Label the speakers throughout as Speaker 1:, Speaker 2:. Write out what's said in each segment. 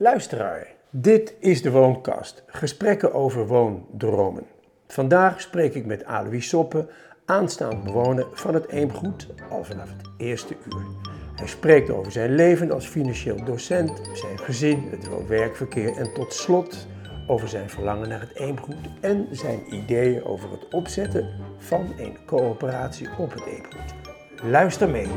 Speaker 1: Luisteraar, dit is de Woonkast. Gesprekken over woondromen. Vandaag spreek ik met Alois Soppe, aanstaand bewoner van het Eemgoed, al vanaf het eerste uur. Hij spreekt over zijn leven als financieel docent, zijn gezin, het woon-werkverkeer en tot slot over zijn verlangen naar het Eemgoed en zijn ideeën over het opzetten van een coöperatie op het Eemgoed. Luister mee.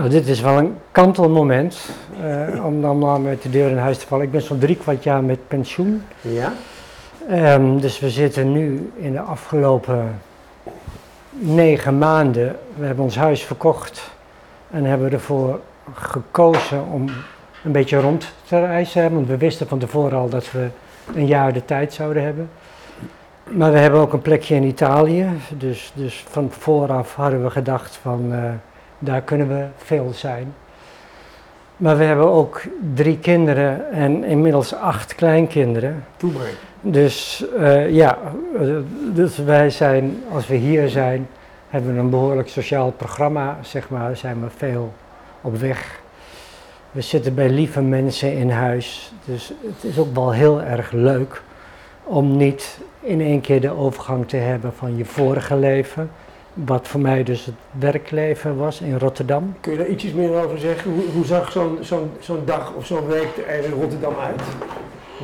Speaker 2: Nou, dit is wel een kantelmoment uh, om dan maar met de deur in huis te vallen. Ik ben zo'n drie kwart jaar met pensioen.
Speaker 1: Ja?
Speaker 2: Um, dus we zitten nu in de afgelopen negen maanden. We hebben ons huis verkocht en hebben ervoor gekozen om een beetje rond te reizen. Want we wisten van tevoren al dat we een jaar de tijd zouden hebben. Maar we hebben ook een plekje in Italië. Dus, dus van vooraf hadden we gedacht van... Uh, daar kunnen we veel zijn. Maar we hebben ook drie kinderen en inmiddels acht kleinkinderen.
Speaker 1: Doe maar.
Speaker 2: Dus uh, ja, dus wij zijn, als we hier zijn, hebben we een behoorlijk sociaal programma, zeg maar, zijn we veel op weg. We zitten bij lieve mensen in huis, dus het is ook wel heel erg leuk om niet in één keer de overgang te hebben van je vorige leven wat voor mij dus het werkleven was in Rotterdam.
Speaker 1: Kun je daar ietsjes meer over zeggen? Hoe, hoe zag zo'n zo'n zo'n dag of zo'n week er in Rotterdam uit?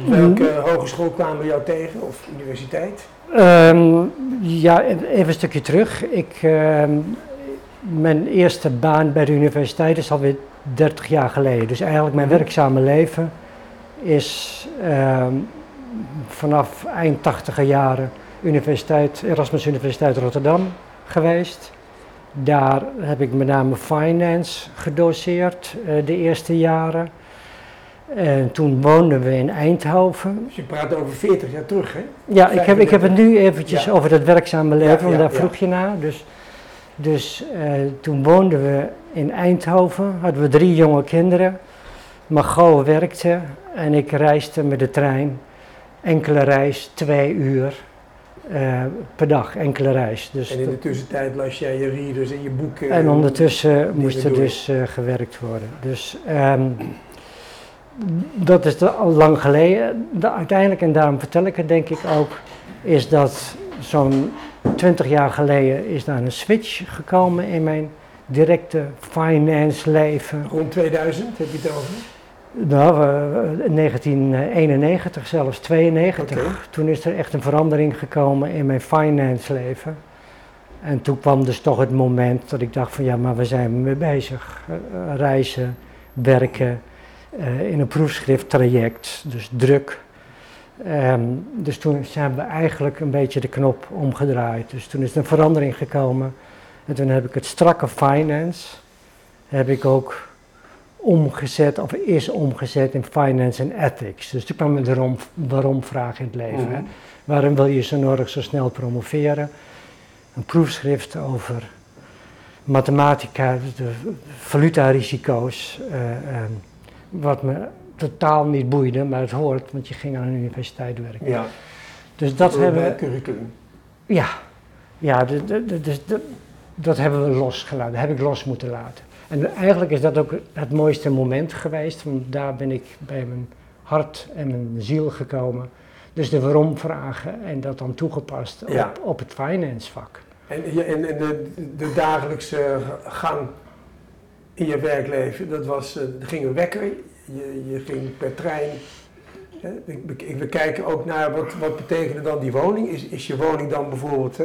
Speaker 1: Welke mm. hogeschool kwamen we jou tegen of universiteit?
Speaker 2: Um, ja, even een stukje terug. Ik, um, mijn eerste baan bij de universiteit is alweer 30 jaar geleden. Dus eigenlijk mijn mhm. werkzame leven is um, vanaf eind 80 jaren universiteit, Erasmus Universiteit Rotterdam geweest. Daar heb ik met name finance gedoseerd uh, de eerste jaren. En toen woonden we in Eindhoven.
Speaker 1: Dus je praat over 40 jaar terug, hè?
Speaker 2: Ja, ik heb, ik heb het nu eventjes over dat werkzame leven, want daar vroeg je naar. Dus, dus uh, toen woonden we in Eindhoven, hadden we drie jonge kinderen. Margot werkte en ik reisde met de trein. Enkele reis, twee uur uh, per dag, enkele reis.
Speaker 1: Dus en in de tussentijd las jij je readers en je boeken?
Speaker 2: En ondertussen moest er dus uh, gewerkt worden. Dus um, dat is al lang geleden. De, uiteindelijk, en daarom vertel ik het denk ik ook, is dat zo'n 20 jaar geleden is daar een switch gekomen in mijn directe finance leven.
Speaker 1: Rond 2000 heb je het over?
Speaker 2: Nou, uh, 1991 zelfs, 92. Okay. Toen is er echt een verandering gekomen in mijn finance leven. En toen kwam dus toch het moment dat ik dacht van ja, maar we zijn mee bezig. Uh, reizen, werken, uh, in een proefschrifttraject, dus druk. Um, dus toen zijn we eigenlijk een beetje de knop omgedraaid. Dus toen is er een verandering gekomen. En toen heb ik het strakke finance, heb ik ook omgezet, of is omgezet in finance en ethics. Dus toen kwam de waarom, waarom vraag in het leven. Mm Waarom wil je zo nodig zo snel promoveren? Een proefschrift over mathematica, de valutarisico's, uh, uh, wat me totaal niet boeide, maar het hoort, want je ging aan een universiteit werken.
Speaker 1: Ja.
Speaker 2: Dus dat hebben we.
Speaker 1: curriculum.
Speaker 2: Ja, ja dus dat hebben we losgelaten, dat heb ik los moeten laten. En eigenlijk is dat ook het mooiste moment geweest, want daar ben ik bij mijn hart en mijn ziel gekomen. Dus de waarom vragen en dat dan toegepast op, op het finance vak.
Speaker 1: En, en, en de, de, dagelijkse gang in je werkleven, dat was, uh, er ging een wekker, je, je ging per trein. We, kijken ook naar wat, wat betekende dan die woning. Is, is je woning dan bijvoorbeeld,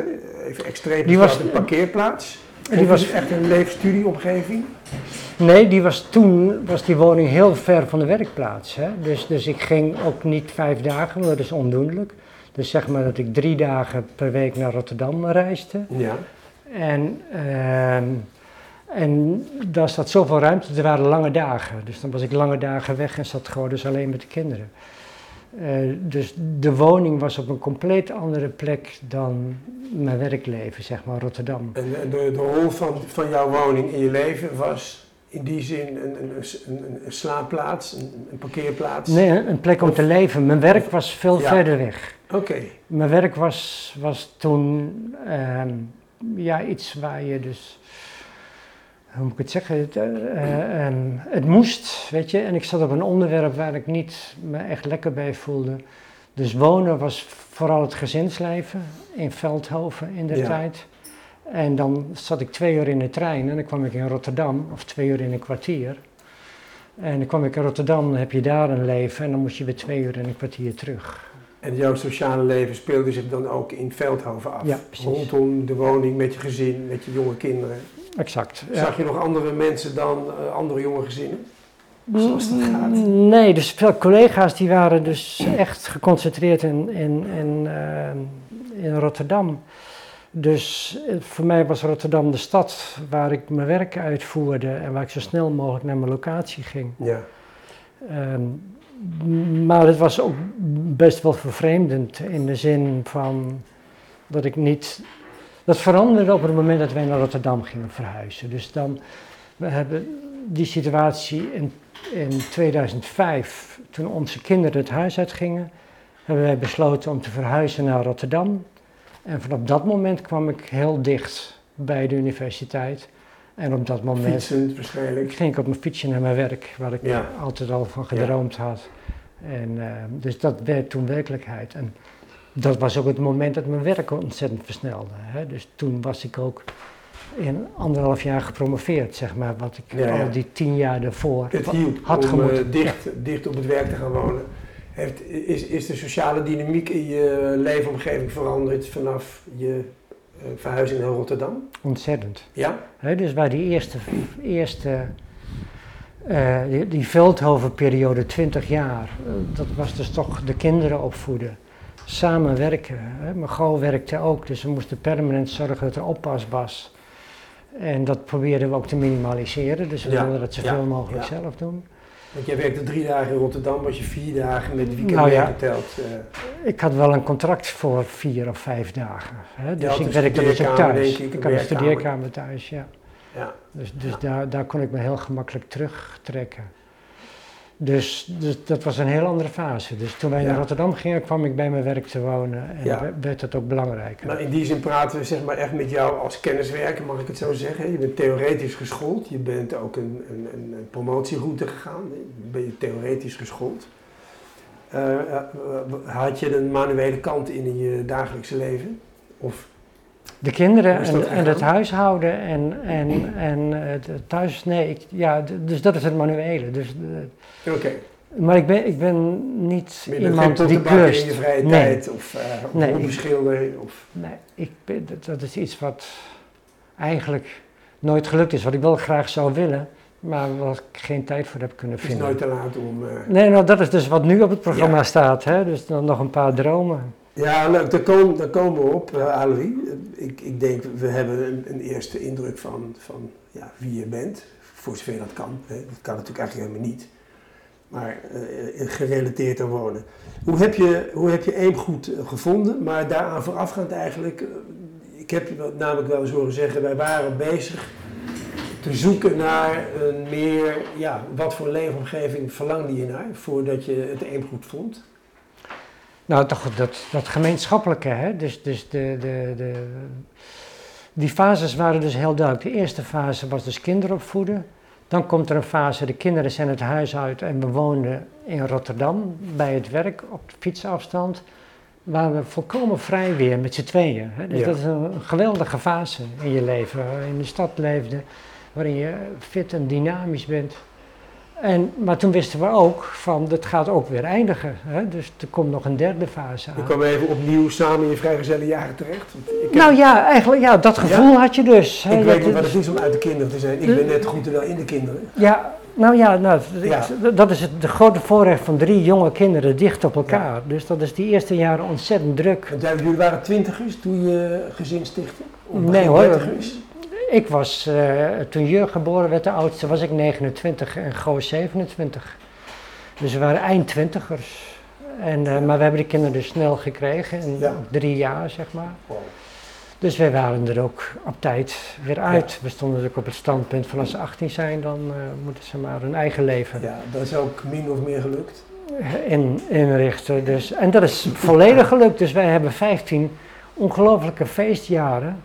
Speaker 1: even extreem, die was een parkeerplaats? Die was echt een leefstudieomgeving?
Speaker 2: Nee, die was toen was die woning heel ver van de werkplaats. Hè? Dus, dus ik ging ook niet vijf dagen, want dat is ondoenlijk. Dus zeg maar dat ik drie dagen per week naar Rotterdam reisde.
Speaker 1: Ja.
Speaker 2: En, uh, en daar zat zoveel ruimte, er waren lange dagen. Dus dan was ik lange dagen weg en zat gewoon dus alleen met de kinderen. Uh, dus de woning was op een compleet andere plek dan mijn werkleven, zeg maar, Rotterdam.
Speaker 1: En, de, de rol van, van jouw woning in je leven was in die zin een, een, een, een slaapplaats, een, een, parkeerplaats?
Speaker 2: Nee, een plek om te leven. Mijn werk was veel verder weg.
Speaker 1: Oké.
Speaker 2: Mijn werk was, was toen uh, ja, iets waar je dus hoe moet ik het zeggen? Het, uh, um, het moest, weet je. En ik zat op een onderwerp waar ik niet me echt lekker bij voelde. Dus wonen was vooral het gezinsleven in Veldhoven in de ja. tijd. En dan zat ik twee uur in de trein en dan kwam ik in Rotterdam, of twee uur in een kwartier. En dan kwam ik in Rotterdam, heb je daar een leven en dan moest je weer twee uur in een kwartier terug.
Speaker 1: En jouw sociale leven speelde zich dan ook in Veldhoven af?
Speaker 2: Ja.
Speaker 1: Rondom de woning, met je gezin, met je jonge kinderen?
Speaker 2: Exact.
Speaker 1: Zag je nog andere mensen dan uh, andere jonge gezinnen? Zoals dat gaat?
Speaker 2: Nee, dus veel collega's die waren dus echt geconcentreerd in, in, in, uh, in Rotterdam. Dus eh, voor mij was Rotterdam de stad waar ik mijn werk uitvoerde en waar ik zo snel mogelijk naar mijn locatie ging.
Speaker 1: Ja.
Speaker 2: Um, maar het was ook best wel vervreemdend in de zin van dat ik niet. Dat veranderde op het moment dat wij naar Rotterdam gingen verhuizen. Dus dan, we hebben die situatie in, in 2005, toen onze kinderen het huis uitgingen, hebben wij besloten om te verhuizen naar Rotterdam. En vanaf dat moment kwam ik heel dicht bij de universiteit. En op dat moment
Speaker 1: Fietsend waarschijnlijk.
Speaker 2: ging ik op mijn fietsje naar mijn werk, waar ik
Speaker 1: Ja.
Speaker 2: altijd al van gedroomd had. En, eh, dus dat werd toen werkelijkheid. En dat was ook het moment dat mijn werk ontzettend versnelde. Hè? Dus toen was ik ook in anderhalf jaar gepromoveerd, zeg maar, wat ik
Speaker 1: Ja,
Speaker 2: al die tien jaar daarvoor
Speaker 1: Het
Speaker 2: wa-
Speaker 1: hielp
Speaker 2: had
Speaker 1: om
Speaker 2: gemoeten.
Speaker 1: eh, dicht, dicht op het werk te gaan wonen. Heeft, is, is de sociale dynamiek in je leefomgeving veranderd vanaf je eh, verhuizing naar Rotterdam?
Speaker 2: Ontzettend.
Speaker 1: Ja?
Speaker 2: Dus bij die eerste, eerste eh, die, die Veldhoven-periode, 20 jaar, eh, dat was dus toch de kinderen opvoeden. Samen werken. Hè. Mijn gauw werkte ook, dus we moesten permanent zorgen dat er oppas was. En dat probeerden we ook te minimaliseren, dus we
Speaker 1: Ja,
Speaker 2: wilden dat zoveel
Speaker 1: ja,
Speaker 2: mogelijk
Speaker 1: ja.
Speaker 2: zelf doen.
Speaker 1: Want jij werkte drie dagen in Rotterdam, was je vier dagen met weekend
Speaker 2: Nou ja.
Speaker 1: eh,
Speaker 2: Ik had wel een contract voor vier of vijf dagen. Hè. Dus ik werkte dus ook thuis.
Speaker 1: denk ik, een
Speaker 2: had een studeerkamer thuis, ja.
Speaker 1: ja.
Speaker 2: Dus, dus
Speaker 1: Ja.
Speaker 2: daar, daar kon ik me heel gemakkelijk terugtrekken. Dus, dus dat was een heel andere fase. Dus toen wij
Speaker 1: Ja.
Speaker 2: naar Rotterdam gingen, kwam ik bij mijn werk te wonen en
Speaker 1: Ja.
Speaker 2: werd het ook belangrijker.
Speaker 1: Maar in die zin praten we zeg maar echt met jou als kenniswerker, mag ik het zo zeggen. Je bent theoretisch geschoold, je bent ook een, een, een promotieroute gegaan, ben je theoretisch geschoold. Eh, had je een manuele kant in in je dagelijkse leven? Of,
Speaker 2: De kinderen en, en het huishouden en, en, en het thuis, nee, ik, ja, dus dat is het manuele. Dus,
Speaker 1: oké,
Speaker 2: maar ik ben, ik ben niet iemand die
Speaker 1: pottenbakker in
Speaker 2: klust.
Speaker 1: je vrije
Speaker 2: Nee.
Speaker 1: tijd of, uh, of
Speaker 2: Nee, ik-
Speaker 1: of...
Speaker 2: Nee, ik ben, dat, dat is iets wat eigenlijk nooit gelukt is. Wat ik wel graag zou willen, maar waar ik geen tijd voor heb kunnen
Speaker 1: Het is
Speaker 2: vinden.
Speaker 1: nooit te laat om... eh,
Speaker 2: Nee, nou dat is dus wat nu op het programma
Speaker 1: Ja.
Speaker 2: staat. Hè? Dus dan nog een paar dromen.
Speaker 1: Ja, leuk. Daar komen, komen we op, uh. Ik, ik denk, we hebben een, een eerste indruk van, van ja, wie je bent. Voor zover dat kan. Hè. Dat kan natuurlijk eigenlijk helemaal niet. Maar eh, gerelateerd aan wonen. Hoe heb je, hoe heb je Eemgoed eh, gevonden? Maar daaraan voorafgaand eigenlijk... ik heb namelijk wel eens horen zeggen... wij waren bezig te zoeken naar een meer... Ja, wat voor leefomgeving verlangde je naar... voordat je het Eemgoed vond?
Speaker 2: Nou, toch dat, dat gemeenschappelijke. Hè? Dus, dus de, de, de, die fases waren dus heel duidelijk. De eerste fase was dus kinderen opvoeden. Dan komt er een fase, de kinderen zijn het huis uit en we woonden in Rotterdam bij het werk op fietsafstand. Waren we volkomen vrij weer met z'n tweeën. Hè? Dus
Speaker 1: Ja.
Speaker 2: dat is een geweldige fase in je leven. Waar je in de stad leefde, waarin je fit en dynamisch bent. En, maar toen wisten we ook van, dat gaat ook weer eindigen. Hè? Dus er komt nog een derde fase
Speaker 1: Je
Speaker 2: aan.
Speaker 1: kwam even opnieuw samen in je vrijgezelle jaren terecht. Want ik
Speaker 2: Nou ja, eigenlijk, ja, dat gevoel had je dus. hè.
Speaker 1: ik
Speaker 2: Je
Speaker 1: weet niet wat het is om uit de kinderen te zijn. Ik ben net goed en wel in de kinderen.
Speaker 2: Ja, nou ja, nou,
Speaker 1: Ja.
Speaker 2: dat is het de grote voorrecht van drie jonge kinderen dicht op elkaar. Dus dat is die eerste jaren ontzettend druk.
Speaker 1: Want jullie waren twintigers toen je gezin stichtte?
Speaker 2: Nee hoor. Ik was, eh, toen Jur geboren werd, de oudste, was ik 29 en Goos 27. Dus we waren eind twintigers. En, eh, maar we hebben die kinderen dus snel gekregen, in
Speaker 1: Ja.
Speaker 2: drie jaar zeg maar.
Speaker 1: Wow.
Speaker 2: Dus wij waren er ook op tijd weer uit. We stonden natuurlijk op het standpunt van als ze 18 zijn, dan eh, moeten ze maar hun eigen leven
Speaker 1: Ja, dat is ook min of meer gelukt.
Speaker 2: in, inrichten. Dus, en dat is volledig gelukt. Dus wij hebben 15 ongelofelijke feestjaren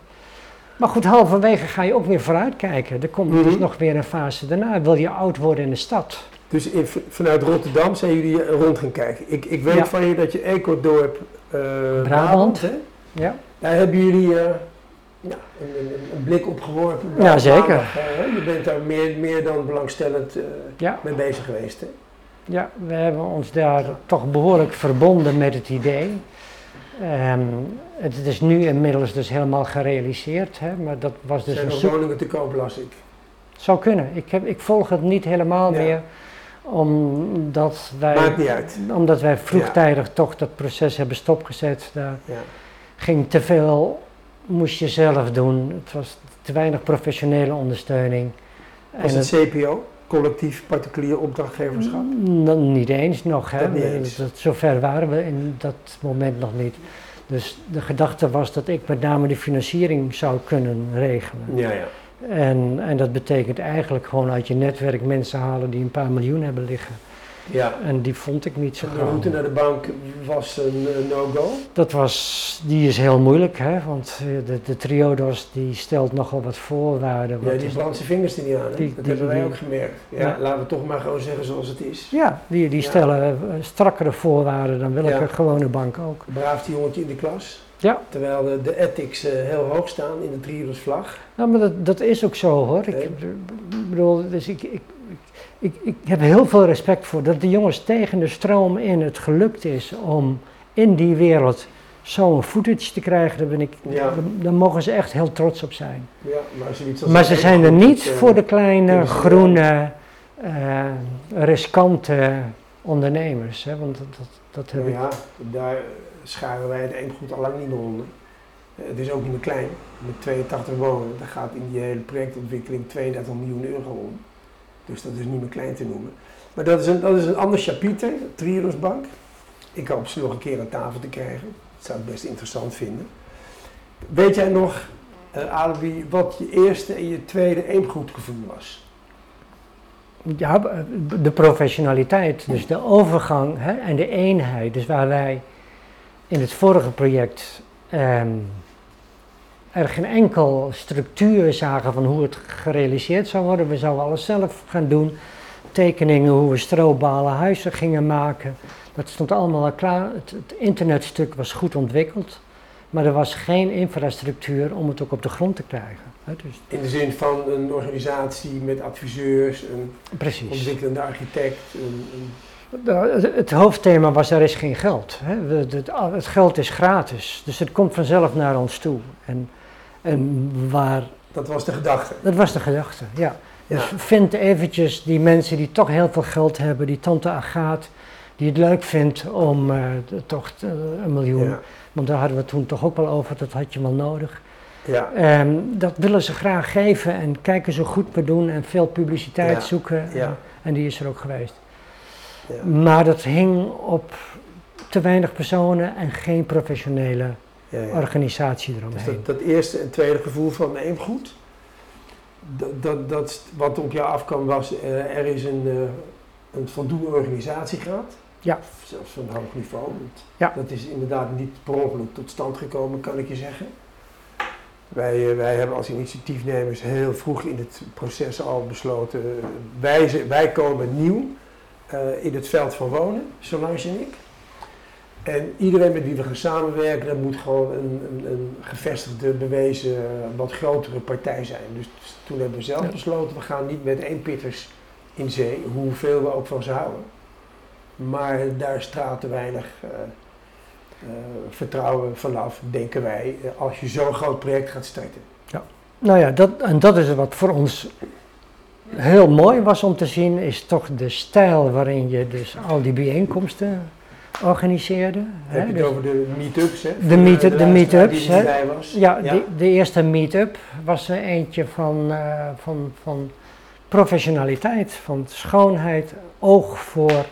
Speaker 2: Maar goed, halverwege ga je ook weer vooruitkijken. Er komt dus
Speaker 1: Mhm.
Speaker 2: nog weer een fase daarna. Wil je oud worden in de stad?
Speaker 1: Dus in, vanuit Rotterdam zijn jullie eh, rond gaan kijken. Ik, ik weet
Speaker 2: Ja.
Speaker 1: van je dat je Ecodorp eh Brabant,
Speaker 2: Brabant.
Speaker 1: hè?
Speaker 2: Ja.
Speaker 1: Daar hebben jullie eh, ja, een, blik op geworpen.
Speaker 2: Ja, zeker.
Speaker 1: Je bent daar meer, meer dan belangstellend
Speaker 2: Ja.
Speaker 1: mee bezig geweest. Hè?
Speaker 2: Ja, we hebben ons daar toch behoorlijk verbonden met het idee. Ehm, het is nu inmiddels dus helemaal gerealiseerd, hè, maar dat was dus
Speaker 1: zijn
Speaker 2: een zoek...
Speaker 1: woningen te koop, las ik.
Speaker 2: Zou kunnen. Ik, heb, ik volg het niet helemaal
Speaker 1: Ja.
Speaker 2: meer, omdat wij,
Speaker 1: Maakt niet uit.
Speaker 2: omdat wij vroegtijdig toch dat proces hebben stopgezet. Daar
Speaker 1: Ja.
Speaker 2: ging te veel, moest je zelf doen. Het was te weinig professionele ondersteuning.
Speaker 1: Was
Speaker 2: En
Speaker 1: het CPO, collectief particulier opdrachtgeverschap?
Speaker 2: N- niet eens nog, hè.
Speaker 1: Dat niet eens.
Speaker 2: Dat, zover waren we in dat moment nog niet. Dus de gedachte was dat ik met name de financiering zou kunnen regelen.
Speaker 1: Ja, ja.
Speaker 2: En, en dat betekent eigenlijk gewoon uit je netwerk mensen halen die een paar miljoen hebben liggen.
Speaker 1: Ja.
Speaker 2: En die vond ik niet zo
Speaker 1: De route naar de bank was een eh, no-go.
Speaker 2: Dat was, die is heel moeilijk, hè, want eh, de, de Triodos die stelt nogal wat voorwaarden.
Speaker 1: Ja, die brandt zijn vingers er niet aan. Hè?
Speaker 2: Die-
Speaker 1: dat
Speaker 2: die-
Speaker 1: hebben wij
Speaker 2: die-
Speaker 1: ook gemerkt. Ja,
Speaker 2: Ja.
Speaker 1: Laten we toch maar gewoon zeggen zoals het is.
Speaker 2: ja, die, die stellen eh, strakkere voorwaarden dan welke gewone bank ook.
Speaker 1: Braafste jongetje in de klas.
Speaker 2: Ja.
Speaker 1: Terwijl de, de ethics heel hoog staan in de Triodos vlag.
Speaker 2: Nou, maar dat, dat is ook zo hoor. Ik, bedoel, dus ik, ik, ik, ik heb heel veel respect voor dat de jongens tegen de stroom in het gelukt is om in die wereld zo'n footage te krijgen. Daar ben ik,
Speaker 1: Ja.
Speaker 2: daar, daar mogen ze echt heel trots op zijn.
Speaker 1: Ja, maar als
Speaker 2: ze zijn er niet
Speaker 1: eh,
Speaker 2: voor de kleine, groene, eh, riskante ondernemers. Hè? Want dat, dat, dat heb
Speaker 1: Nou
Speaker 2: ik.
Speaker 1: ja, daar scharen wij het eemgoed al lang niet meer onder. Eh, het is ook niet meer klein. Met 82 woningen, daar gaat in die hele projectontwikkeling 32 miljoen euro om. Dus dat is niet meer klein te noemen. Maar dat is een, dat is een ander chapiter, Triodos Bank. Ik hoop ze nog een keer aan tafel te krijgen. Dat zou ik best interessant vinden. Weet jij nog, eh Alibi, wat je eerste en je tweede eemgoedgevoel was?
Speaker 2: Ja, de professionaliteit, dus de overgang hè, en de eenheid. Dus waar wij in het vorige project ehm, er geen enkel structuur zagen van hoe het gerealiseerd zou worden. We zouden alles zelf gaan doen. Tekeningen hoe we strobalen huizen gingen maken. Dat stond allemaal al klaar. Het, het internetstuk was goed ontwikkeld. Maar er was geen infrastructuur om het ook op de grond te krijgen. Dus,
Speaker 1: In de zin van een organisatie met adviseurs, een
Speaker 2: precies.
Speaker 1: ontwikkelende architect, een, een
Speaker 2: Het, hoofdthema was er is geen geld. Hè. Het geld is gratis, dus het komt vanzelf naar ons toe. En, en waar,
Speaker 1: Dat was de gedachte.
Speaker 2: dat was de gedachte, ja.
Speaker 1: Ja.
Speaker 2: Dus vind eventjes die mensen die toch heel veel geld hebben, die tante Agaat, die het leuk vindt om eh, toch eh, een miljoen,
Speaker 1: Ja.
Speaker 2: want daar hadden we toen toch ook wel over, dat had je wel nodig.
Speaker 1: Ja.
Speaker 2: Ehm, dat willen ze graag geven en kijken zo goed we doen en veel publiciteit
Speaker 1: Ja.
Speaker 2: zoeken.
Speaker 1: Ja.
Speaker 2: En die is er ook geweest.
Speaker 1: Ja.
Speaker 2: Maar dat hing op te weinig personen en geen professionele Organisatie
Speaker 1: Dus
Speaker 2: eromheen.
Speaker 1: dat, dat eerste en tweede gevoel van eemgoed, dat, dat, dat, wat op jou afkwam was, eh, er is een, eh, een voldoende organisatiegraad.
Speaker 2: Ja.
Speaker 1: Zelfs van hoog niveau. Dat,
Speaker 2: Ja.
Speaker 1: dat is inderdaad niet per ongeluk tot stand gekomen, kan ik je zeggen. Wij, eh, wij hebben als initiatiefnemers heel vroeg in het proces al besloten, wij, wij komen nieuw in het veld van wonen, Solange en ik. En iedereen met wie we gaan samenwerken, dat moet gewoon een, een, een gevestigde, bewezen, wat grotere partij zijn. Dus toen hebben we zelf
Speaker 2: Ja.
Speaker 1: besloten, we gaan niet met één pitters in zee, hoeveel we ook van ze houden. Maar daar straalt te weinig eh, eh, vertrouwen vanaf, denken wij, als je zo'n groot project gaat starten.
Speaker 2: Nou ja, dat, en dat is wat voor ons heel mooi was om te zien, is toch de stijl waarin je dus al die bijeenkomsten organiseerde. hè.
Speaker 1: Heb je
Speaker 2: Dus-
Speaker 1: het over de meet-ups, hè?
Speaker 2: De meet- de
Speaker 1: luisteraar
Speaker 2: meet-ups,
Speaker 1: die er
Speaker 2: hè? ja, De, de eerste meet-up was er eentje van, eh, van, van professionaliteit, van schoonheid, oog voor,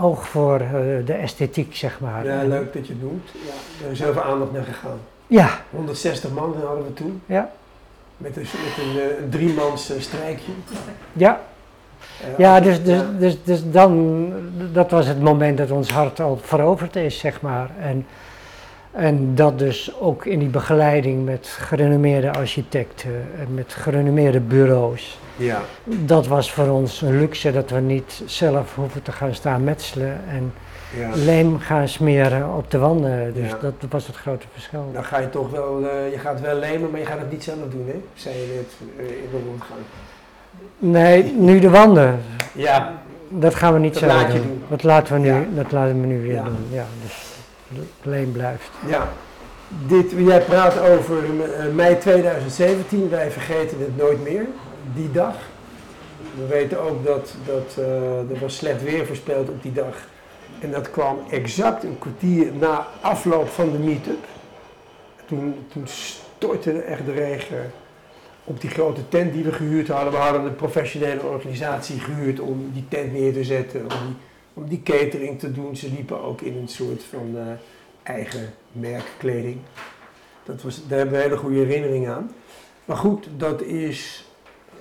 Speaker 2: oog voor eh, de esthetiek, zeg maar.
Speaker 1: Ja, leuk dat je het noemt. Ja, er is heel veel aandacht naar gegaan.
Speaker 2: Ja,
Speaker 1: 160 man hadden we toen.
Speaker 2: Ja.
Speaker 1: Met een, met een, eh, een driemans strijkje.
Speaker 2: ja, ja, dus, dus, dus, dus dan, dat was het moment dat ons hart al veroverd is, zeg maar. En En dat dus ook in die begeleiding met gerenommeerde architecten en met gerenommeerde bureaus.
Speaker 1: Ja.
Speaker 2: Dat was voor ons een luxe dat we niet zelf hoeven te gaan staan metselen en
Speaker 1: ja.
Speaker 2: leem gaan smeren op de wanden. Dus
Speaker 1: Ja.
Speaker 2: dat was het grote verschil.
Speaker 1: Dan ga je toch wel, eh, je gaat wel lemen, maar je gaat het niet zelf doen, hè? Zei je net eh, in de rondgang.
Speaker 2: Nee, nu de wanden.
Speaker 1: Ja.
Speaker 2: Dat gaan we niet
Speaker 1: Dat
Speaker 2: zelf
Speaker 1: laat je
Speaker 2: doen.
Speaker 1: doen.
Speaker 2: Dat laten we nu,
Speaker 1: Ja.
Speaker 2: dat laten we nu weer
Speaker 1: Ja.
Speaker 2: doen. Ja, dus leem blijft.
Speaker 1: Ja. Dit, jij praat over eh, mei 2017, wij vergeten het nooit meer, die dag. We weten ook dat, dat eh, er was slecht weer voorspeld op die dag. En dat kwam exact een kwartier na afloop van de meet-up. Toen, toen stortte echt de regen op die grote tent die we gehuurd hadden. We hadden een professionele organisatie gehuurd om die tent neer te zetten, om die, om die catering te doen. Ze liepen ook in een soort van eh, eigen merkkleding. Dat was, daar hebben we hele goede herinneringen aan. Maar goed, dat is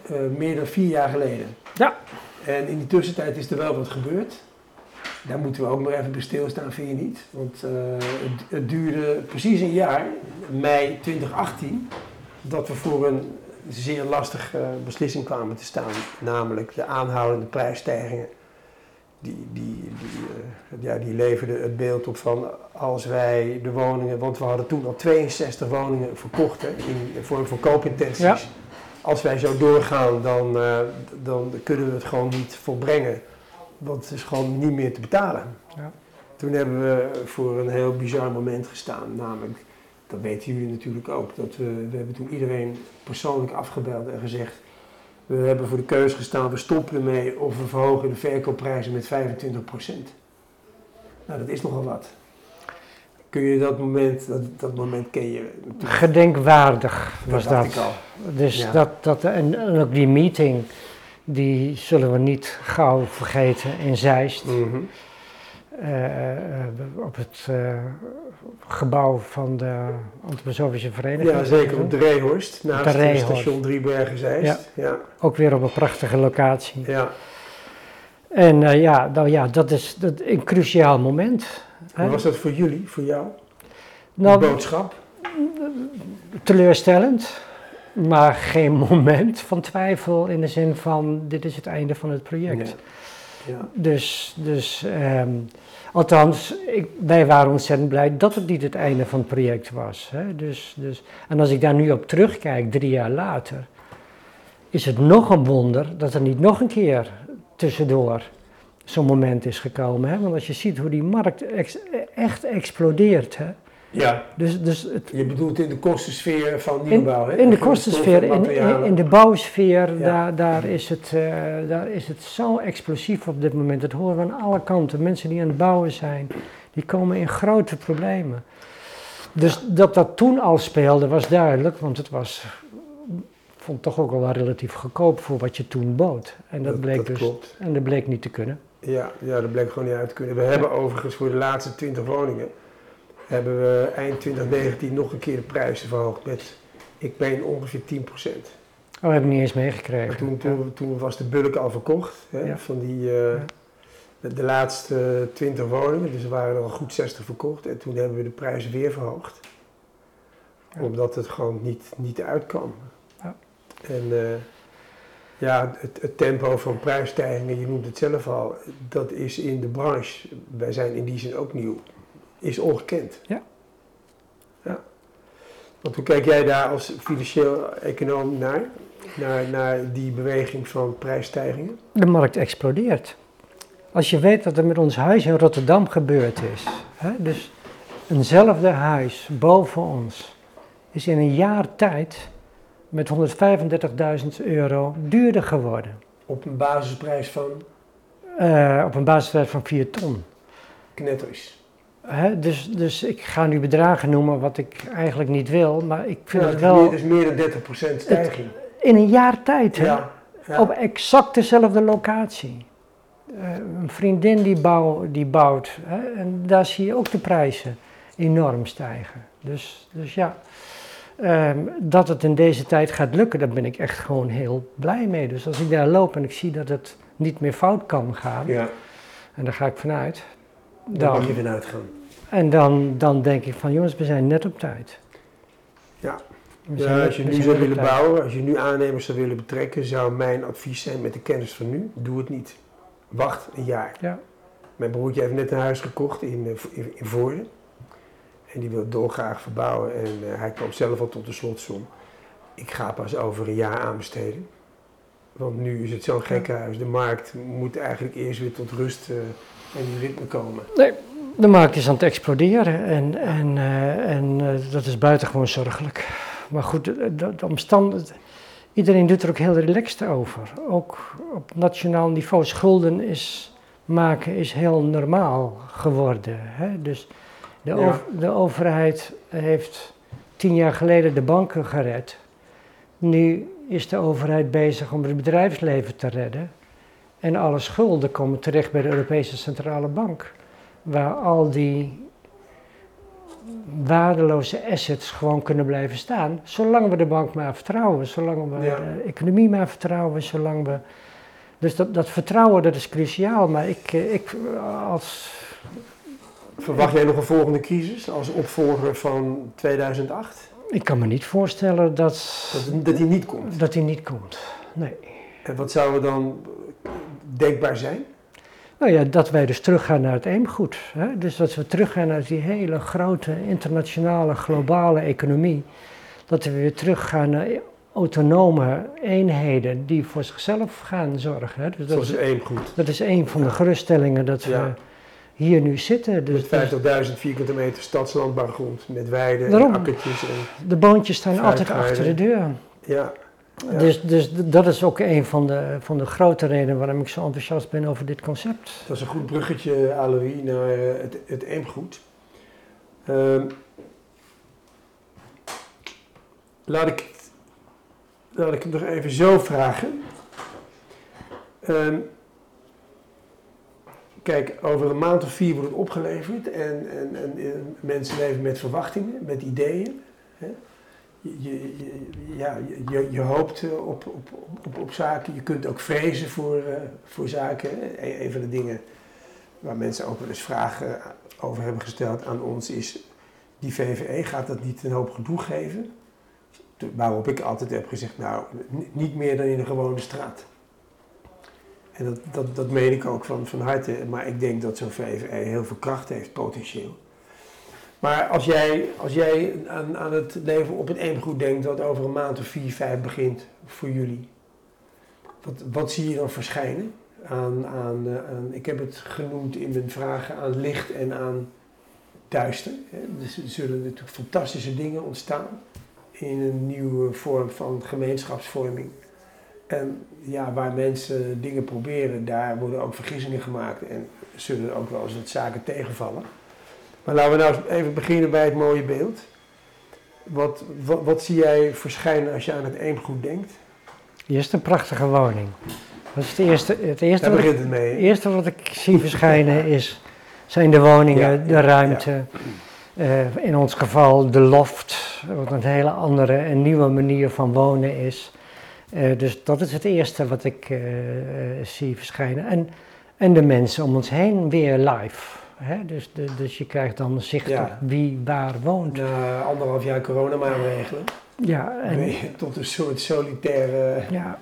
Speaker 1: eh, meer dan vier jaar geleden.
Speaker 2: Ja.
Speaker 1: En in die tussentijd is er wel wat gebeurd. Daar moeten we ook maar even bij stilstaan, vind je niet? Want eh, het, het duurde precies een jaar, mei 2018, dat we voor een zeer lastige beslissing kwamen te staan. Namelijk de aanhoudende prijsstijgingen. Die, die, die, eh, ja, die leverden het beeld op van als wij de woningen, want we hadden toen al 62 woningen verkocht hè, in vorm van koopintenties.
Speaker 2: Ja.
Speaker 1: Als wij zo doorgaan, dan, eh, dan kunnen we het gewoon niet volbrengen. Want het is gewoon niet meer te betalen.
Speaker 2: Ja.
Speaker 1: Toen hebben we voor een heel bizar moment gestaan. Namelijk, dat weten jullie natuurlijk ook. Dat we, we hebben toen iedereen persoonlijk afgebeld en gezegd. We hebben voor de keuze gestaan, we stoppen ermee of we verhogen de verkoopprijzen met 25%. Nou, dat is nogal wat. Kun je dat moment, dat, dat moment ken je.
Speaker 2: Gedenkwaardig was dat.
Speaker 1: ik al.
Speaker 2: Dus
Speaker 1: Ja.
Speaker 2: dat, dat, en, ook die meeting, die zullen we niet gauw vergeten in Zeist. Eh, eh, op het eh, gebouw van de Antroposofische Vereniging.
Speaker 1: Ja, zeker op de Reehorst, naast
Speaker 2: de
Speaker 1: de
Speaker 2: Reehorst.
Speaker 1: station Driebergen Zeist. Ja. Ja.
Speaker 2: Ook weer op een prachtige locatie.
Speaker 1: Ja.
Speaker 2: En eh, ja, nou ja, dat is dat, een cruciaal moment.
Speaker 1: Hoe was dat voor jullie, voor jou?
Speaker 2: Nou,
Speaker 1: Die boodschap?
Speaker 2: teleurstellend, maar geen moment van twijfel in de zin van dit is het einde van het project.
Speaker 1: Ja.
Speaker 2: Dus, dus ehm, althans, ik, wij waren ontzettend blij dat het niet het einde van het project was. Hè? Dus, dus, en als ik daar nu op terugkijk, drie jaar later, is het nog een wonder dat er niet nog een keer tussendoor zo'n moment is gekomen. Hè? Want als je ziet hoe die markt echt explodeert. Hè?
Speaker 1: Ja.
Speaker 2: Dus, dus het,
Speaker 1: Je bedoelt in de kostensfeer van nieuwbouw, hè?
Speaker 2: in de kostensfeer, in, in, de bouwsfeer,
Speaker 1: Ja.
Speaker 2: daar, daar, is het, eh, daar is het zo explosief op dit moment. Dat horen we aan alle kanten. Mensen die aan het bouwen zijn, die komen in grote problemen. Dus dat dat toen al speelde was duidelijk, want het was, vond toch ook wel relatief goedkoop voor wat je toen bood. En dat,
Speaker 1: Dat-
Speaker 2: bleek
Speaker 1: dat
Speaker 2: dus,
Speaker 1: klopt.
Speaker 2: en dat bleek niet te kunnen.
Speaker 1: Ja, ja, dat bleek gewoon niet uit te kunnen. We hebben overigens voor de laatste 20 woningen, hebben we eind 2019 nog een keer de prijzen verhoogd met, ik meen ongeveer 10%.
Speaker 2: Oh, heb ik niet eens
Speaker 1: Maar
Speaker 2: meegekregen.
Speaker 1: toen, toen, toen was de bulk al verkocht, hè,
Speaker 2: Ja.
Speaker 1: van die, eh, de, de laatste 20 woningen, dus er waren er al goed 60 verkocht. En toen hebben we de prijzen weer verhoogd.
Speaker 2: Ja.
Speaker 1: Omdat het gewoon niet, niet uitkwam.
Speaker 2: Ja.
Speaker 1: En eh, ja, het, het tempo van prijsstijgingen, je noemt het zelf al, dat is in de branche, wij zijn in die zin ook nieuw, is ongekend.
Speaker 2: Ja.
Speaker 1: ja. Want hoe kijk jij daar als financieel econoom naar? Naar, naar die beweging van prijsstijgingen?
Speaker 2: De markt explodeert. Als je weet wat er met ons huis in Rotterdam gebeurd is. Hè, dus eenzelfde huis boven ons is in een jaar tijd met 135.000 euro duurder geworden.
Speaker 1: Op een basisprijs van
Speaker 2: Eh, op een basisprijs van 4 ton.
Speaker 1: knetto's.
Speaker 2: Hè, dus, dus ik ga nu bedragen noemen wat ik eigenlijk niet wil, maar ik vind
Speaker 1: Ja,
Speaker 2: het wel
Speaker 1: is meer dan 30% stijging.
Speaker 2: in een jaar tijd. Hè,
Speaker 1: Ja, ja.
Speaker 2: Op exact dezelfde locatie. Eh, een vriendin die, bouw, die bouwt, hè, en daar zie je ook de prijzen enorm stijgen. Dus, dus ja, ehm, dat het in deze tijd gaat lukken, daar ben ik echt gewoon heel blij mee. Dus als ik daar loop en ik zie dat het niet meer fout kan gaan,
Speaker 1: ja,
Speaker 2: en daar ga ik vanuit,
Speaker 1: daar
Speaker 2: dan,
Speaker 1: mag je vanuit gaan.
Speaker 2: En dan, dan denk ik van jongens, we zijn net op tijd.
Speaker 1: Ja. Ja, als je nu zou willen
Speaker 2: tijd.
Speaker 1: bouwen, als je nu aannemers zou willen betrekken, zou mijn advies zijn met de kennis van nu, doe het niet. Wacht een jaar.
Speaker 2: Ja.
Speaker 1: Mijn broertje heeft net een huis gekocht in, eh, in, in Voorden. En die wil dolgraag verbouwen en eh, hij kwam zelf al tot de slotsom. Ik ga pas over een jaar aanbesteden. Want nu is het zo'n gekke huis. De markt moet eigenlijk eerst weer tot rust eh, en die ritme komen.
Speaker 2: De markt is aan het exploderen en, en, eh, en eh, dat is buitengewoon zorgelijk. Maar goed, de, de, de omstand- iedereen doet er ook heel relaxed over. Ook op nationaal niveau. Schulden is, maken is heel normaal geworden. Hè? Dus de,
Speaker 1: Ja.
Speaker 2: over- de overheid heeft tien jaar geleden de banken gered. Nu is de overheid bezig om het bedrijfsleven te redden. En alle schulden komen terecht bij de Europese Centrale Bank waar al die waardeloze assets gewoon kunnen blijven staan, zolang we de bank maar vertrouwen, zolang we
Speaker 1: Ja.
Speaker 2: de economie maar vertrouwen, zolang we... Dus dat, dat vertrouwen, dat is cruciaal, maar ik, eh, ik eh, als...
Speaker 1: Verwacht jij nog een volgende crisis als opvolger van 2008?
Speaker 2: Ik kan me niet voorstellen dat,
Speaker 1: Dat, dat die niet komt.
Speaker 2: dat die niet komt. Nee.
Speaker 1: En wat zou er dan denkbaar zijn?
Speaker 2: Nou ja, dat wij dus teruggaan naar het eemgoed. Hè? Dus dat we teruggaan naar die hele grote internationale, globale economie. Dat we weer teruggaan naar autonome eenheden die voor zichzelf gaan zorgen. Hè? Dus dat,
Speaker 1: Zoals
Speaker 2: is,
Speaker 1: één goed.
Speaker 2: dat is een van de geruststellingen dat we
Speaker 1: Ja.
Speaker 2: hier nu zitten. Dus,
Speaker 1: Met 50.000 vierkante meter stadslandbouwgrond, met weiden
Speaker 2: Daarom.
Speaker 1: en akkertjes. En,
Speaker 2: de boontjes staan altijd achter de deur.
Speaker 1: ja. Ja.
Speaker 2: Dus, dus dat is ook een van de, van de grote redenen waarom ik zo enthousiast ben over dit concept.
Speaker 1: Dat is een goed bruggetje, Alois, naar eh, het, het eemgoed. Ehm, laat, ik, laat ik het nog even zo vragen. Ehm, kijk, over een maand of vier wordt het opgeleverd en, en, en, en mensen leven met verwachtingen, met ideeën. Hè? Je, ja, je- je, hoopt eh, op, op, op, op zaken, je kunt ook vrezen voor, eh, voor zaken. Een, een van de dingen waar mensen ook wel eens vragen over hebben gesteld aan ons is, die VVE gaat dat niet een hoop gedoe geven? Waarop ik altijd heb gezegd, nou, niet meer dan in een gewone straat. En dat, dat, dat meen ik ook van, van harte, maar ik denk dat zo'n VVE heel veel kracht heeft, potentieel. Maar als jij, als jij aan, aan het leven op het eemgoed denkt dat over een maand of vier, vijf begint voor jullie, wat, wat zie je dan verschijnen? Aan, aan, eh, ik heb het genoemd in mijn vragen aan licht en aan duister. Dus er zullen natuurlijk fantastische dingen ontstaan in een nieuwe vorm van gemeenschapsvorming. En ja, waar mensen dingen proberen, daar worden ook vergissingen gemaakt en zullen ook wel eens wat zaken tegenvallen. Maar laten we nou even beginnen bij het mooie beeld. Wat, wat, wat zie jij verschijnen als je aan het eemgoed denkt?
Speaker 2: Is een prachtige woning. Dat is het eerste, het eerste,
Speaker 1: Daar
Speaker 2: wat ik,
Speaker 1: begint het mee.
Speaker 2: eerste wat ik zie verschijnen is, zijn de woningen,
Speaker 1: Ja,
Speaker 2: de
Speaker 1: ja,
Speaker 2: ruimte. Eh, in ons geval de loft, wat een hele andere en nieuwe manier van wonen is. Eh, dus dat is het eerste wat ik eh, zie verschijnen. En, en de mensen om ons heen weer live. Hè? Dus, de, dus je krijgt dan zicht
Speaker 1: Ja.
Speaker 2: op wie waar woont.
Speaker 1: Na anderhalf jaar coronamaatregelen
Speaker 2: Ja,
Speaker 1: ben
Speaker 2: en,
Speaker 1: je tot een soort solitaire
Speaker 2: ja,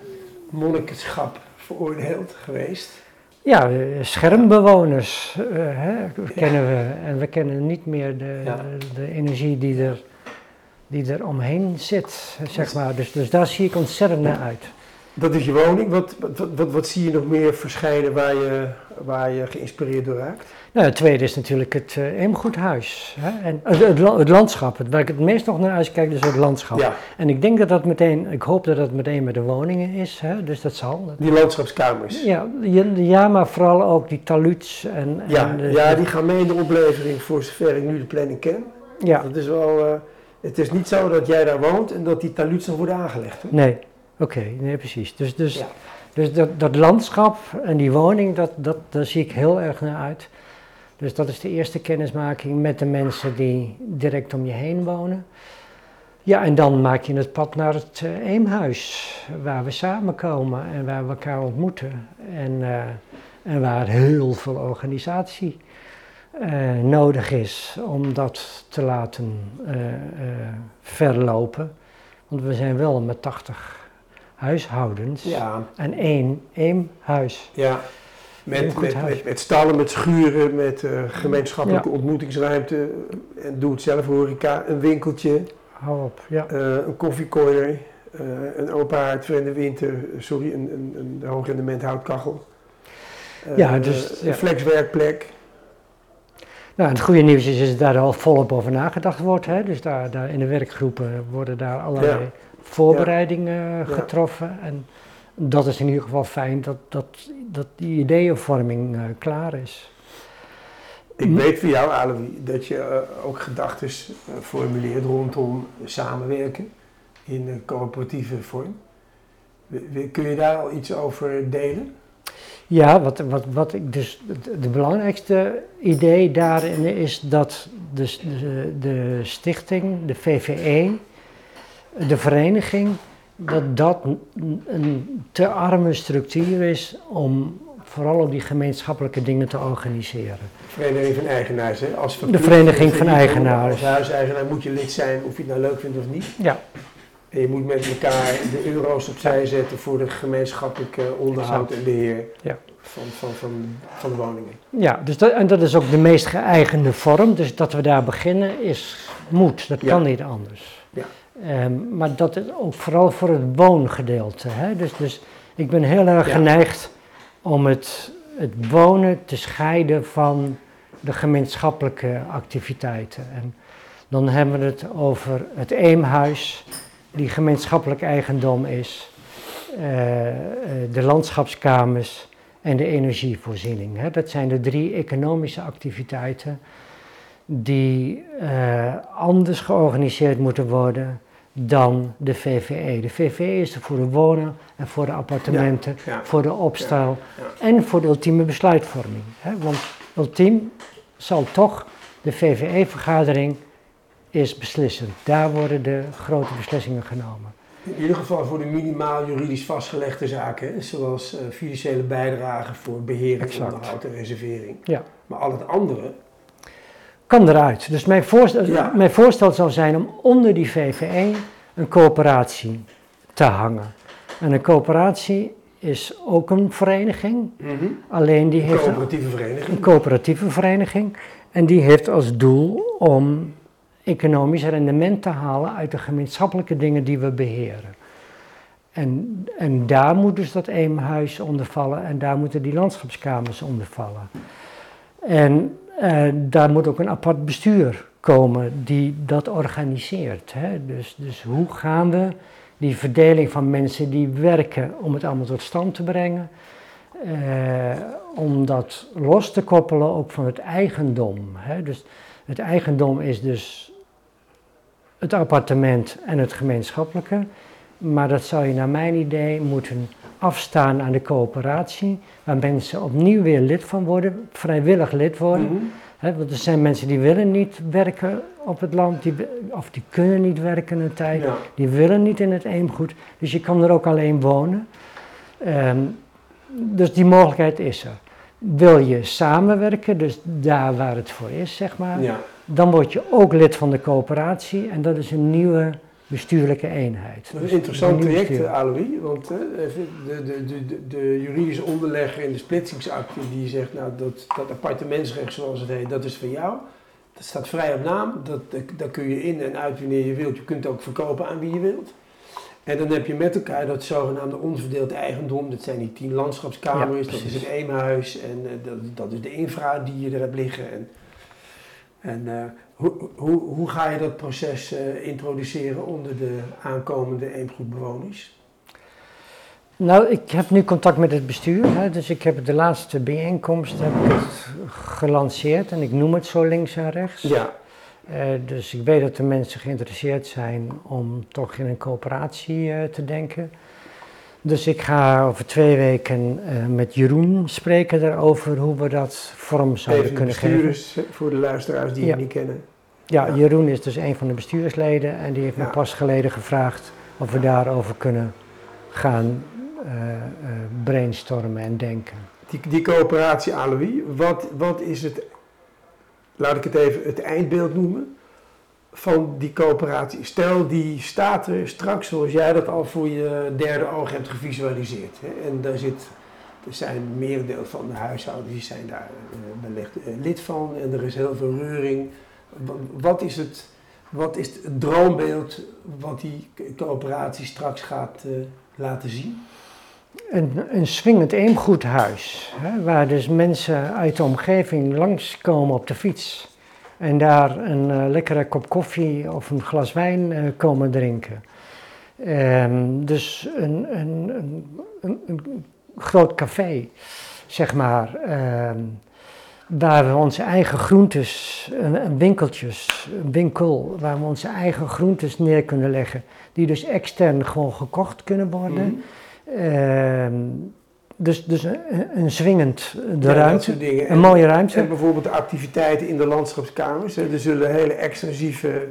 Speaker 1: monnikenschap veroordeeld geweest.
Speaker 2: Ja, eh, schermbewoners eh, hè, kennen we. En we kennen niet meer de,
Speaker 1: Ja.
Speaker 2: de, de energie die er, die er omheen zit, zeg maar. Dus, dus daar zie ik ontzettend naar uit.
Speaker 1: Dat is je woning. Wat, wat, wat, wat zie je nog meer verschijnen waar je, waar je geïnspireerd door raakt?
Speaker 2: Nou, het tweede is natuurlijk het uh, Eemgoedhuis. Hè? En het, het, het landschap, het, waar ik het meest nog naar uitkijk, is het landschap.
Speaker 1: Ja,
Speaker 2: En ik denk dat dat meteen, ik hoop dat dat meteen met de woningen is, hè? dus dat zal.
Speaker 1: Die landschapskamers.
Speaker 2: ja, ja, maar vooral ook die taluds en...
Speaker 1: Ja,
Speaker 2: en de-
Speaker 1: ja, die gaan mee in de oplevering voor zover ik nu de planning ken.
Speaker 2: ja.
Speaker 1: Dat is wel, eh, het is niet zo dat jij daar woont en dat die taluds nog worden aangelegd. Hoor.
Speaker 2: Nee, oké, nee precies. Dus, dus,
Speaker 1: Ja.
Speaker 2: dus dat, dat landschap en die woning, dat, dat, daar zie ik heel erg naar uit. Dus dat is de eerste kennismaking met de mensen die direct om je heen wonen. Ja, en dan maak je het pad naar het eh, Eemhuis, waar we samenkomen en waar we elkaar ontmoeten. En, eh, en waar heel veel organisatie eh, nodig is om dat te laten verlopen. Want we zijn wel met 80 huishoudens
Speaker 1: Ja,
Speaker 2: en één eenhuis.
Speaker 1: ja. Met,
Speaker 2: goed
Speaker 1: met, met, met stallen, met schuren, met eh, gemeenschappelijke
Speaker 2: Ja.
Speaker 1: ontmoetingsruimte. En doe het zelf horeca, een winkeltje,
Speaker 2: Hou op, ja.
Speaker 1: eh, een koffiecorner, eh, een open haard voor in de winter, sorry, een, een, een hoog rendement houtkachel.
Speaker 2: Ja, dus, ja.
Speaker 1: Een flexwerkplek.
Speaker 2: Nou, het goede nieuws is, is dat daar al volop over nagedacht wordt. Hè? Dus daar, daar in de werkgroepen worden daar allerlei
Speaker 1: Ja.
Speaker 2: voorbereidingen getroffen. En dat is in ieder geval fijn dat, dat, dat die ideeënvorming eh, klaar is.
Speaker 1: Ik
Speaker 2: Hm.
Speaker 1: weet van jou, Alois, dat je eh, ook gedachten formuleert rondom samenwerken in een coöperatieve vorm. Kun je daar al iets over delen?
Speaker 2: Ja, wat, wat, wat ik dus het de belangrijkste idee daarin is dat de, de, de stichting, de VVE, de vereniging, dat dat een, te arme structuur is om vooral op die gemeenschappelijke dingen te organiseren.
Speaker 1: Vereniging van Eigenaars, hè? Als
Speaker 2: De Vereniging van Eigenaars.
Speaker 1: Als huiseigenaar moet je lid zijn, of je het nou leuk vindt of niet.
Speaker 2: Ja,
Speaker 1: En je moet met elkaar de euro's opzij zetten voor de gemeenschappelijke onderhoud en beheer
Speaker 2: Ja.
Speaker 1: van, van, van, van de woningen.
Speaker 2: ja dus dat, en dat is ook de meest geëigende vorm. Dus dat we daar beginnen is moet, dat
Speaker 1: Ja.
Speaker 2: kan niet anders.
Speaker 1: Ja.
Speaker 2: Ehm, maar dat is ook vooral voor het woongedeelte. Hè? Dus, dus ik ben heel erg
Speaker 1: Ja.
Speaker 2: geneigd om het, het wonen te scheiden van de gemeenschappelijke activiteiten. En dan hebben we het over het Eemhuis, die gemeenschappelijk eigendom is, eh, eh, de landschapskamers en de energievoorziening. Hè. Dat zijn de drie economische activiteiten die eh, anders georganiseerd moeten worden dan de VVE. De VVE is er voor de wonen en voor de appartementen,
Speaker 1: Ja.
Speaker 2: voor de opstal
Speaker 1: Ja,
Speaker 2: en voor de ultieme besluitvorming. Hè. Want ultiem zal toch de VVE-vergadering is beslissend. Daar worden de grote beslissingen genomen.
Speaker 1: In ieder geval voor de minimaal juridisch vastgelegde zaken, hè, zoals eh, financiële bijdragen voor beheer, onderhoud en reservering.
Speaker 2: Ja.
Speaker 1: Maar al het andere,
Speaker 2: Kan eruit. Dus mijn voorstel,
Speaker 1: Ja.
Speaker 2: mijn voorstel zou zijn om onder die VVE een coöperatie te hangen. En een coöperatie is ook een vereniging, alleen die heeft een,
Speaker 1: coöperatieve vereniging.
Speaker 2: een coöperatieve vereniging. En die heeft als doel om economisch rendement te halen uit de gemeenschappelijke dingen die we beheren. En, en daar moet dus dat Eemhuis onder vallen en daar moeten die landschapskamers onder vallen. En eh, daar moet ook een apart bestuur komen die dat organiseert. Hè? Dus, dus hoe gaan we die verdeling van mensen die werken om het allemaal tot stand te brengen, eh, om dat los te koppelen ook van het eigendom. Hè? Dus het eigendom is dus het appartement en het gemeenschappelijke, maar dat zou je naar mijn idee moeten afstaan aan de coöperatie, waar mensen opnieuw weer lid van worden, vrijwillig lid worden.
Speaker 1: Mhm.
Speaker 2: Want er zijn mensen die willen niet werken op het land, die, of die kunnen niet werken een tijd,
Speaker 1: Ja.
Speaker 2: die willen niet in het eemgoed. Dus je kan er ook alleen wonen. Ehm, dus die mogelijkheid is er. Wil je samenwerken, dus daar waar het voor is, zeg maar,
Speaker 1: Ja.
Speaker 2: dan word je ook lid van de coöperatie en dat is een nieuwe bestuurlijke eenheid.
Speaker 1: Dat is
Speaker 2: Dus
Speaker 1: een interessant traject,
Speaker 2: bestuur.
Speaker 1: eh, Alois. Want eh, de, de, de, de, juridische onderlegger in de splitsingsakte die zegt, nou dat, dat appartementsrecht zoals het heet, dat is van jou. Dat staat vrij op naam, dat, daar kun je in en uit wanneer je wilt. Je kunt ook verkopen aan wie je wilt. En dan heb je met elkaar dat zogenaamde onverdeeld eigendom. Dat zijn die tien landschapskamers,
Speaker 2: Ja,
Speaker 1: dat is het Eemhuis en eh, dat, dat is de infra die je er hebt liggen. En, en hoe, hoe, hoe ga je dat proces eh, introduceren onder de aankomende eemgoedbewoners?
Speaker 2: Nou, ik heb nu contact met het bestuur, hè, dus ik heb de laatste bijeenkomst heb ik het gelanceerd en ik noem het zo links en rechts.
Speaker 1: Ja,
Speaker 2: Eh, dus ik weet dat de mensen geïnteresseerd zijn om toch in een coöperatie eh, te denken. Dus ik ga over twee weken eh, met Jeroen spreken daarover hoe we dat vorm zouden
Speaker 1: even
Speaker 2: kunnen geven.
Speaker 1: bestuurders voor de luisteraars die
Speaker 2: Ja.
Speaker 1: het niet kennen.
Speaker 2: Ja,
Speaker 1: Ja.
Speaker 2: Jeroen is dus een van de bestuursleden en die heeft me pas geleden gevraagd of we daarover kunnen gaan eh, eh, brainstormen en denken.
Speaker 1: Die, die coöperatie Alois, wat, wat is het laat ik het even het eindbeeld noemen, van die coöperatie. Stel, die staat er straks zoals jij dat al voor je derde oog hebt gevisualiseerd. Hè? En daar zit, er zijn merendeel van de huishoudens die zijn daar uh, lid van en er is heel veel reuring. Wat is het, wat is het droombeeld wat die coöperatie straks gaat uh, laten zien?
Speaker 2: Een, een swingend eemgoedhuis, hè, waar dus mensen uit de omgeving langskomen op de fiets en daar een uh, lekkere kop koffie of een glas wijn uh, komen drinken. Um, dus een, een, een, een, groot café, zeg maar, um, waar we onze eigen groentes, een, winkeltjes, een winkel, waar we onze eigen groentes neer kunnen leggen, die dus extern gewoon gekocht kunnen worden. Mm. Dus, dus een, een zwingend de
Speaker 1: ja,
Speaker 2: ruimte,
Speaker 1: dingen.
Speaker 2: een mooie ruimte.
Speaker 1: En bijvoorbeeld de activiteiten in de landschapskamers. Er zullen hele extensieve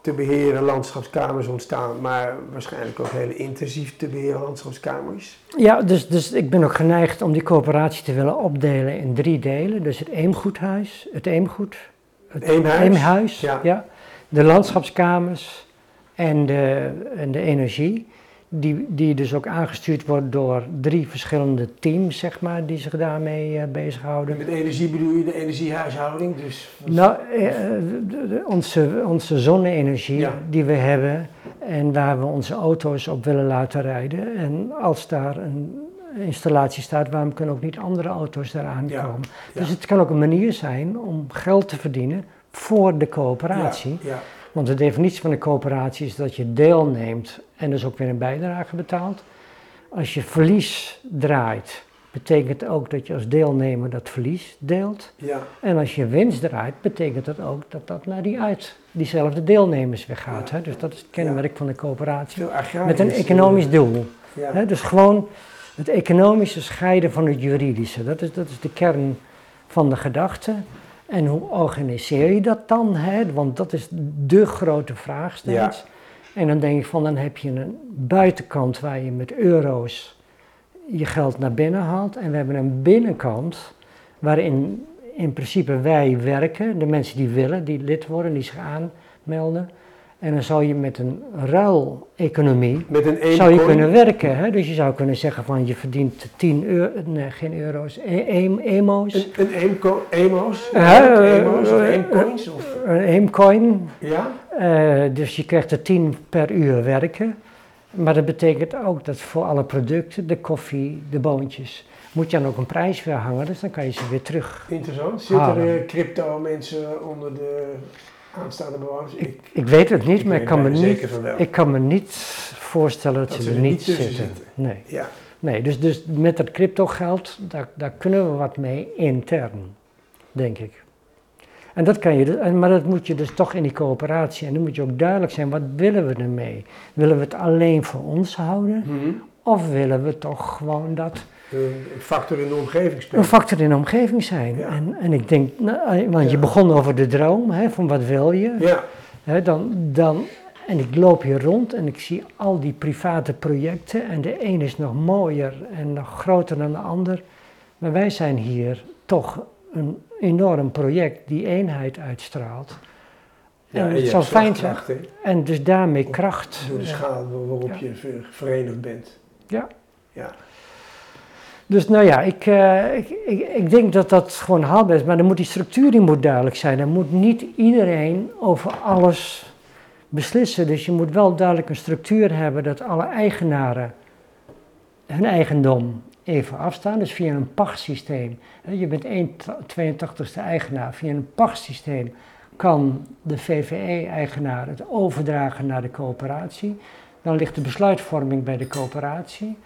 Speaker 1: te beheren landschapskamers ontstaan, maar waarschijnlijk ook hele intensief te beheren landschapskamers.
Speaker 2: Ja, dus, dus ik ben ook geneigd om die coöperatie te willen opdelen in drie delen. Dus het Eemgoedhuis, het Eemgoed, het
Speaker 1: Eemhuis,
Speaker 2: Eemhuis ja. ja. de landschapskamers en de, en de energie die, die dus ook aangestuurd wordt door drie verschillende teams, zeg maar, die zich daarmee uh, bezighouden.
Speaker 1: Met energie bedoel je de energiehuishouding? Dus
Speaker 2: nou, uh, de, de, onze, onze zonne-energie ja. die we hebben en waar we onze auto's op willen laten rijden. En als daar een installatie staat, waarom kunnen ook niet andere auto's eraan ja. komen? Dus het kan ook een manier zijn om geld te verdienen voor de coöperatie.
Speaker 1: Ja.
Speaker 2: Want de definitie van een coöperatie is dat je deelneemt en dus ook weer een bijdrage betaalt. Als je verlies draait, betekent ook dat je als deelnemer dat verlies deelt.
Speaker 1: Ja.
Speaker 2: En als je winst draait, betekent dat ook dat dat naar die uit diezelfde deelnemers weer gaat.
Speaker 1: Ja.
Speaker 2: Hè? Dus dat is het kenmerk
Speaker 1: Ja.
Speaker 2: van de coöperatie. Met een economisch
Speaker 1: eh,
Speaker 2: doel.
Speaker 1: Ja.
Speaker 2: Hè? Dus gewoon het economische scheiden van het juridische. Dat is, dat is de kern van de gedachte. En hoe organiseer je dat dan? Hè? Want dat is de grote vraag steeds. En dan denk ik van, dan heb je een buitenkant waar je met euro's je geld naar binnen haalt. En we hebben een binnenkant waarin in principe wij werken, de mensen die willen, die lid worden, die zich aanmelden. En dan zou je met een ruileconomie,
Speaker 1: Met een
Speaker 2: zou je
Speaker 1: coin.
Speaker 2: kunnen werken. Hè? Dus je zou kunnen zeggen van je verdient 10 euro, nee geen euro's, e- em- emo's.
Speaker 1: Een, een emo's?
Speaker 2: Eh,
Speaker 1: emo's of
Speaker 2: eh,
Speaker 1: eemcoins? Of,
Speaker 2: Een eemcoin,
Speaker 1: ja?
Speaker 2: Eh, dus je krijgt er 10 per uur werken. Maar dat betekent ook dat voor alle producten, de koffie, de boontjes, moet je dan ook een prijs weer hangen. Dus dan kan je ze weer terug.
Speaker 1: Interessant. Zitten er crypto mensen onder de aanstaande bewoners? Ik,
Speaker 2: Ik weet het niet,
Speaker 1: Ik
Speaker 2: maar ik kan, me niet, ik kan me niet voorstellen dat,
Speaker 1: Dat
Speaker 2: ze er niet zitten. Nee.
Speaker 1: ja.
Speaker 2: nee, dus, dus met dat crypto geld, daar, daar kunnen we wat mee intern, denk ik. En dat kan je, dus- maar dat moet je dus toch in die coöperatie. En dan moet je ook duidelijk zijn, wat willen we ermee? Willen we het alleen voor ons houden?
Speaker 1: Mhm.
Speaker 2: Of willen we toch gewoon dat
Speaker 1: Een factor in de omgeving
Speaker 2: een
Speaker 1: spelen.
Speaker 2: factor in de omgeving zijn?
Speaker 1: Ja.
Speaker 2: En, en ik denk, nou, want je begon over de droom, hè, van wat wil je?
Speaker 1: Ja,
Speaker 2: Hè, dan, dan, en ik loop hier rond en ik zie al die private projecten en de een is nog mooier en nog groter dan de ander. Maar wij zijn hier toch een enorm project die eenheid uitstraalt.
Speaker 1: ja
Speaker 2: en het zou fijn zijn.
Speaker 1: slagkracht, hè,
Speaker 2: En dus daarmee kracht.
Speaker 1: Door de schaal waarop
Speaker 2: Ja.
Speaker 1: je ver- verenigd bent.
Speaker 2: Ja.
Speaker 1: Ja.
Speaker 2: Dus nou ja, ik, eh, ik, ik, ik denk dat dat gewoon haalbaar is. Maar dan moet die structuur die moet duidelijk zijn. Er moet niet iedereen over alles beslissen. Dus je moet wel duidelijk een structuur hebben dat alle eigenaren hun eigendom even afstaan. Dus via een pachtsysteem. Je bent 1 82ste eigenaar. Via een pachtsysteem kan de VVE-eigenaar het overdragen naar de coöperatie. Dan ligt de besluitvorming bij de coöperatie.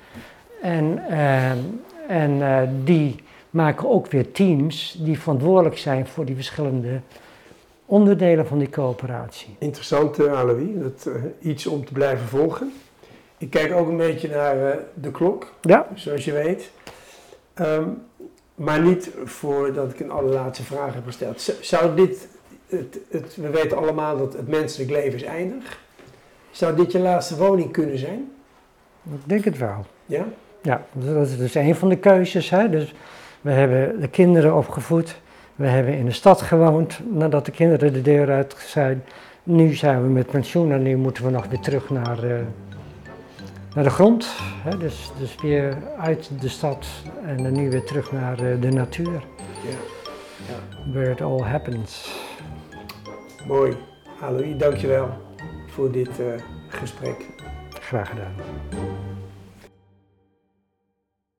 Speaker 2: En, ehm, en eh, die maken ook weer teams die verantwoordelijk zijn voor die verschillende onderdelen van die coöperatie.
Speaker 1: Interessant, uh. Dat, eh, iets om te blijven volgen. Ik kijk ook een beetje naar eh, de klok,
Speaker 2: Ja,
Speaker 1: zoals je weet. Ehm, maar niet voordat ik een allerlaatste vraag heb gesteld. Zou dit, het, het, we weten allemaal dat het menselijk leven is eindig. Zou dit je laatste woning kunnen zijn?
Speaker 2: ik denk het wel.
Speaker 1: Ja?
Speaker 2: Ja, dat is dus een van de keuzes. Hè? Dus we hebben de kinderen opgevoed. We hebben in de stad gewoond nadat de kinderen de deur uit zijn. Nu zijn we met pensioen en nu moeten we nog weer terug naar, eh, naar de grond. Hè? Dus, dus weer uit de stad en dan nu weer terug naar eh, de natuur.
Speaker 1: Ja. ja.
Speaker 2: Where it all happens.
Speaker 1: Mooi. Alois, dankjewel voor dit uh, gesprek.
Speaker 2: Graag gedaan.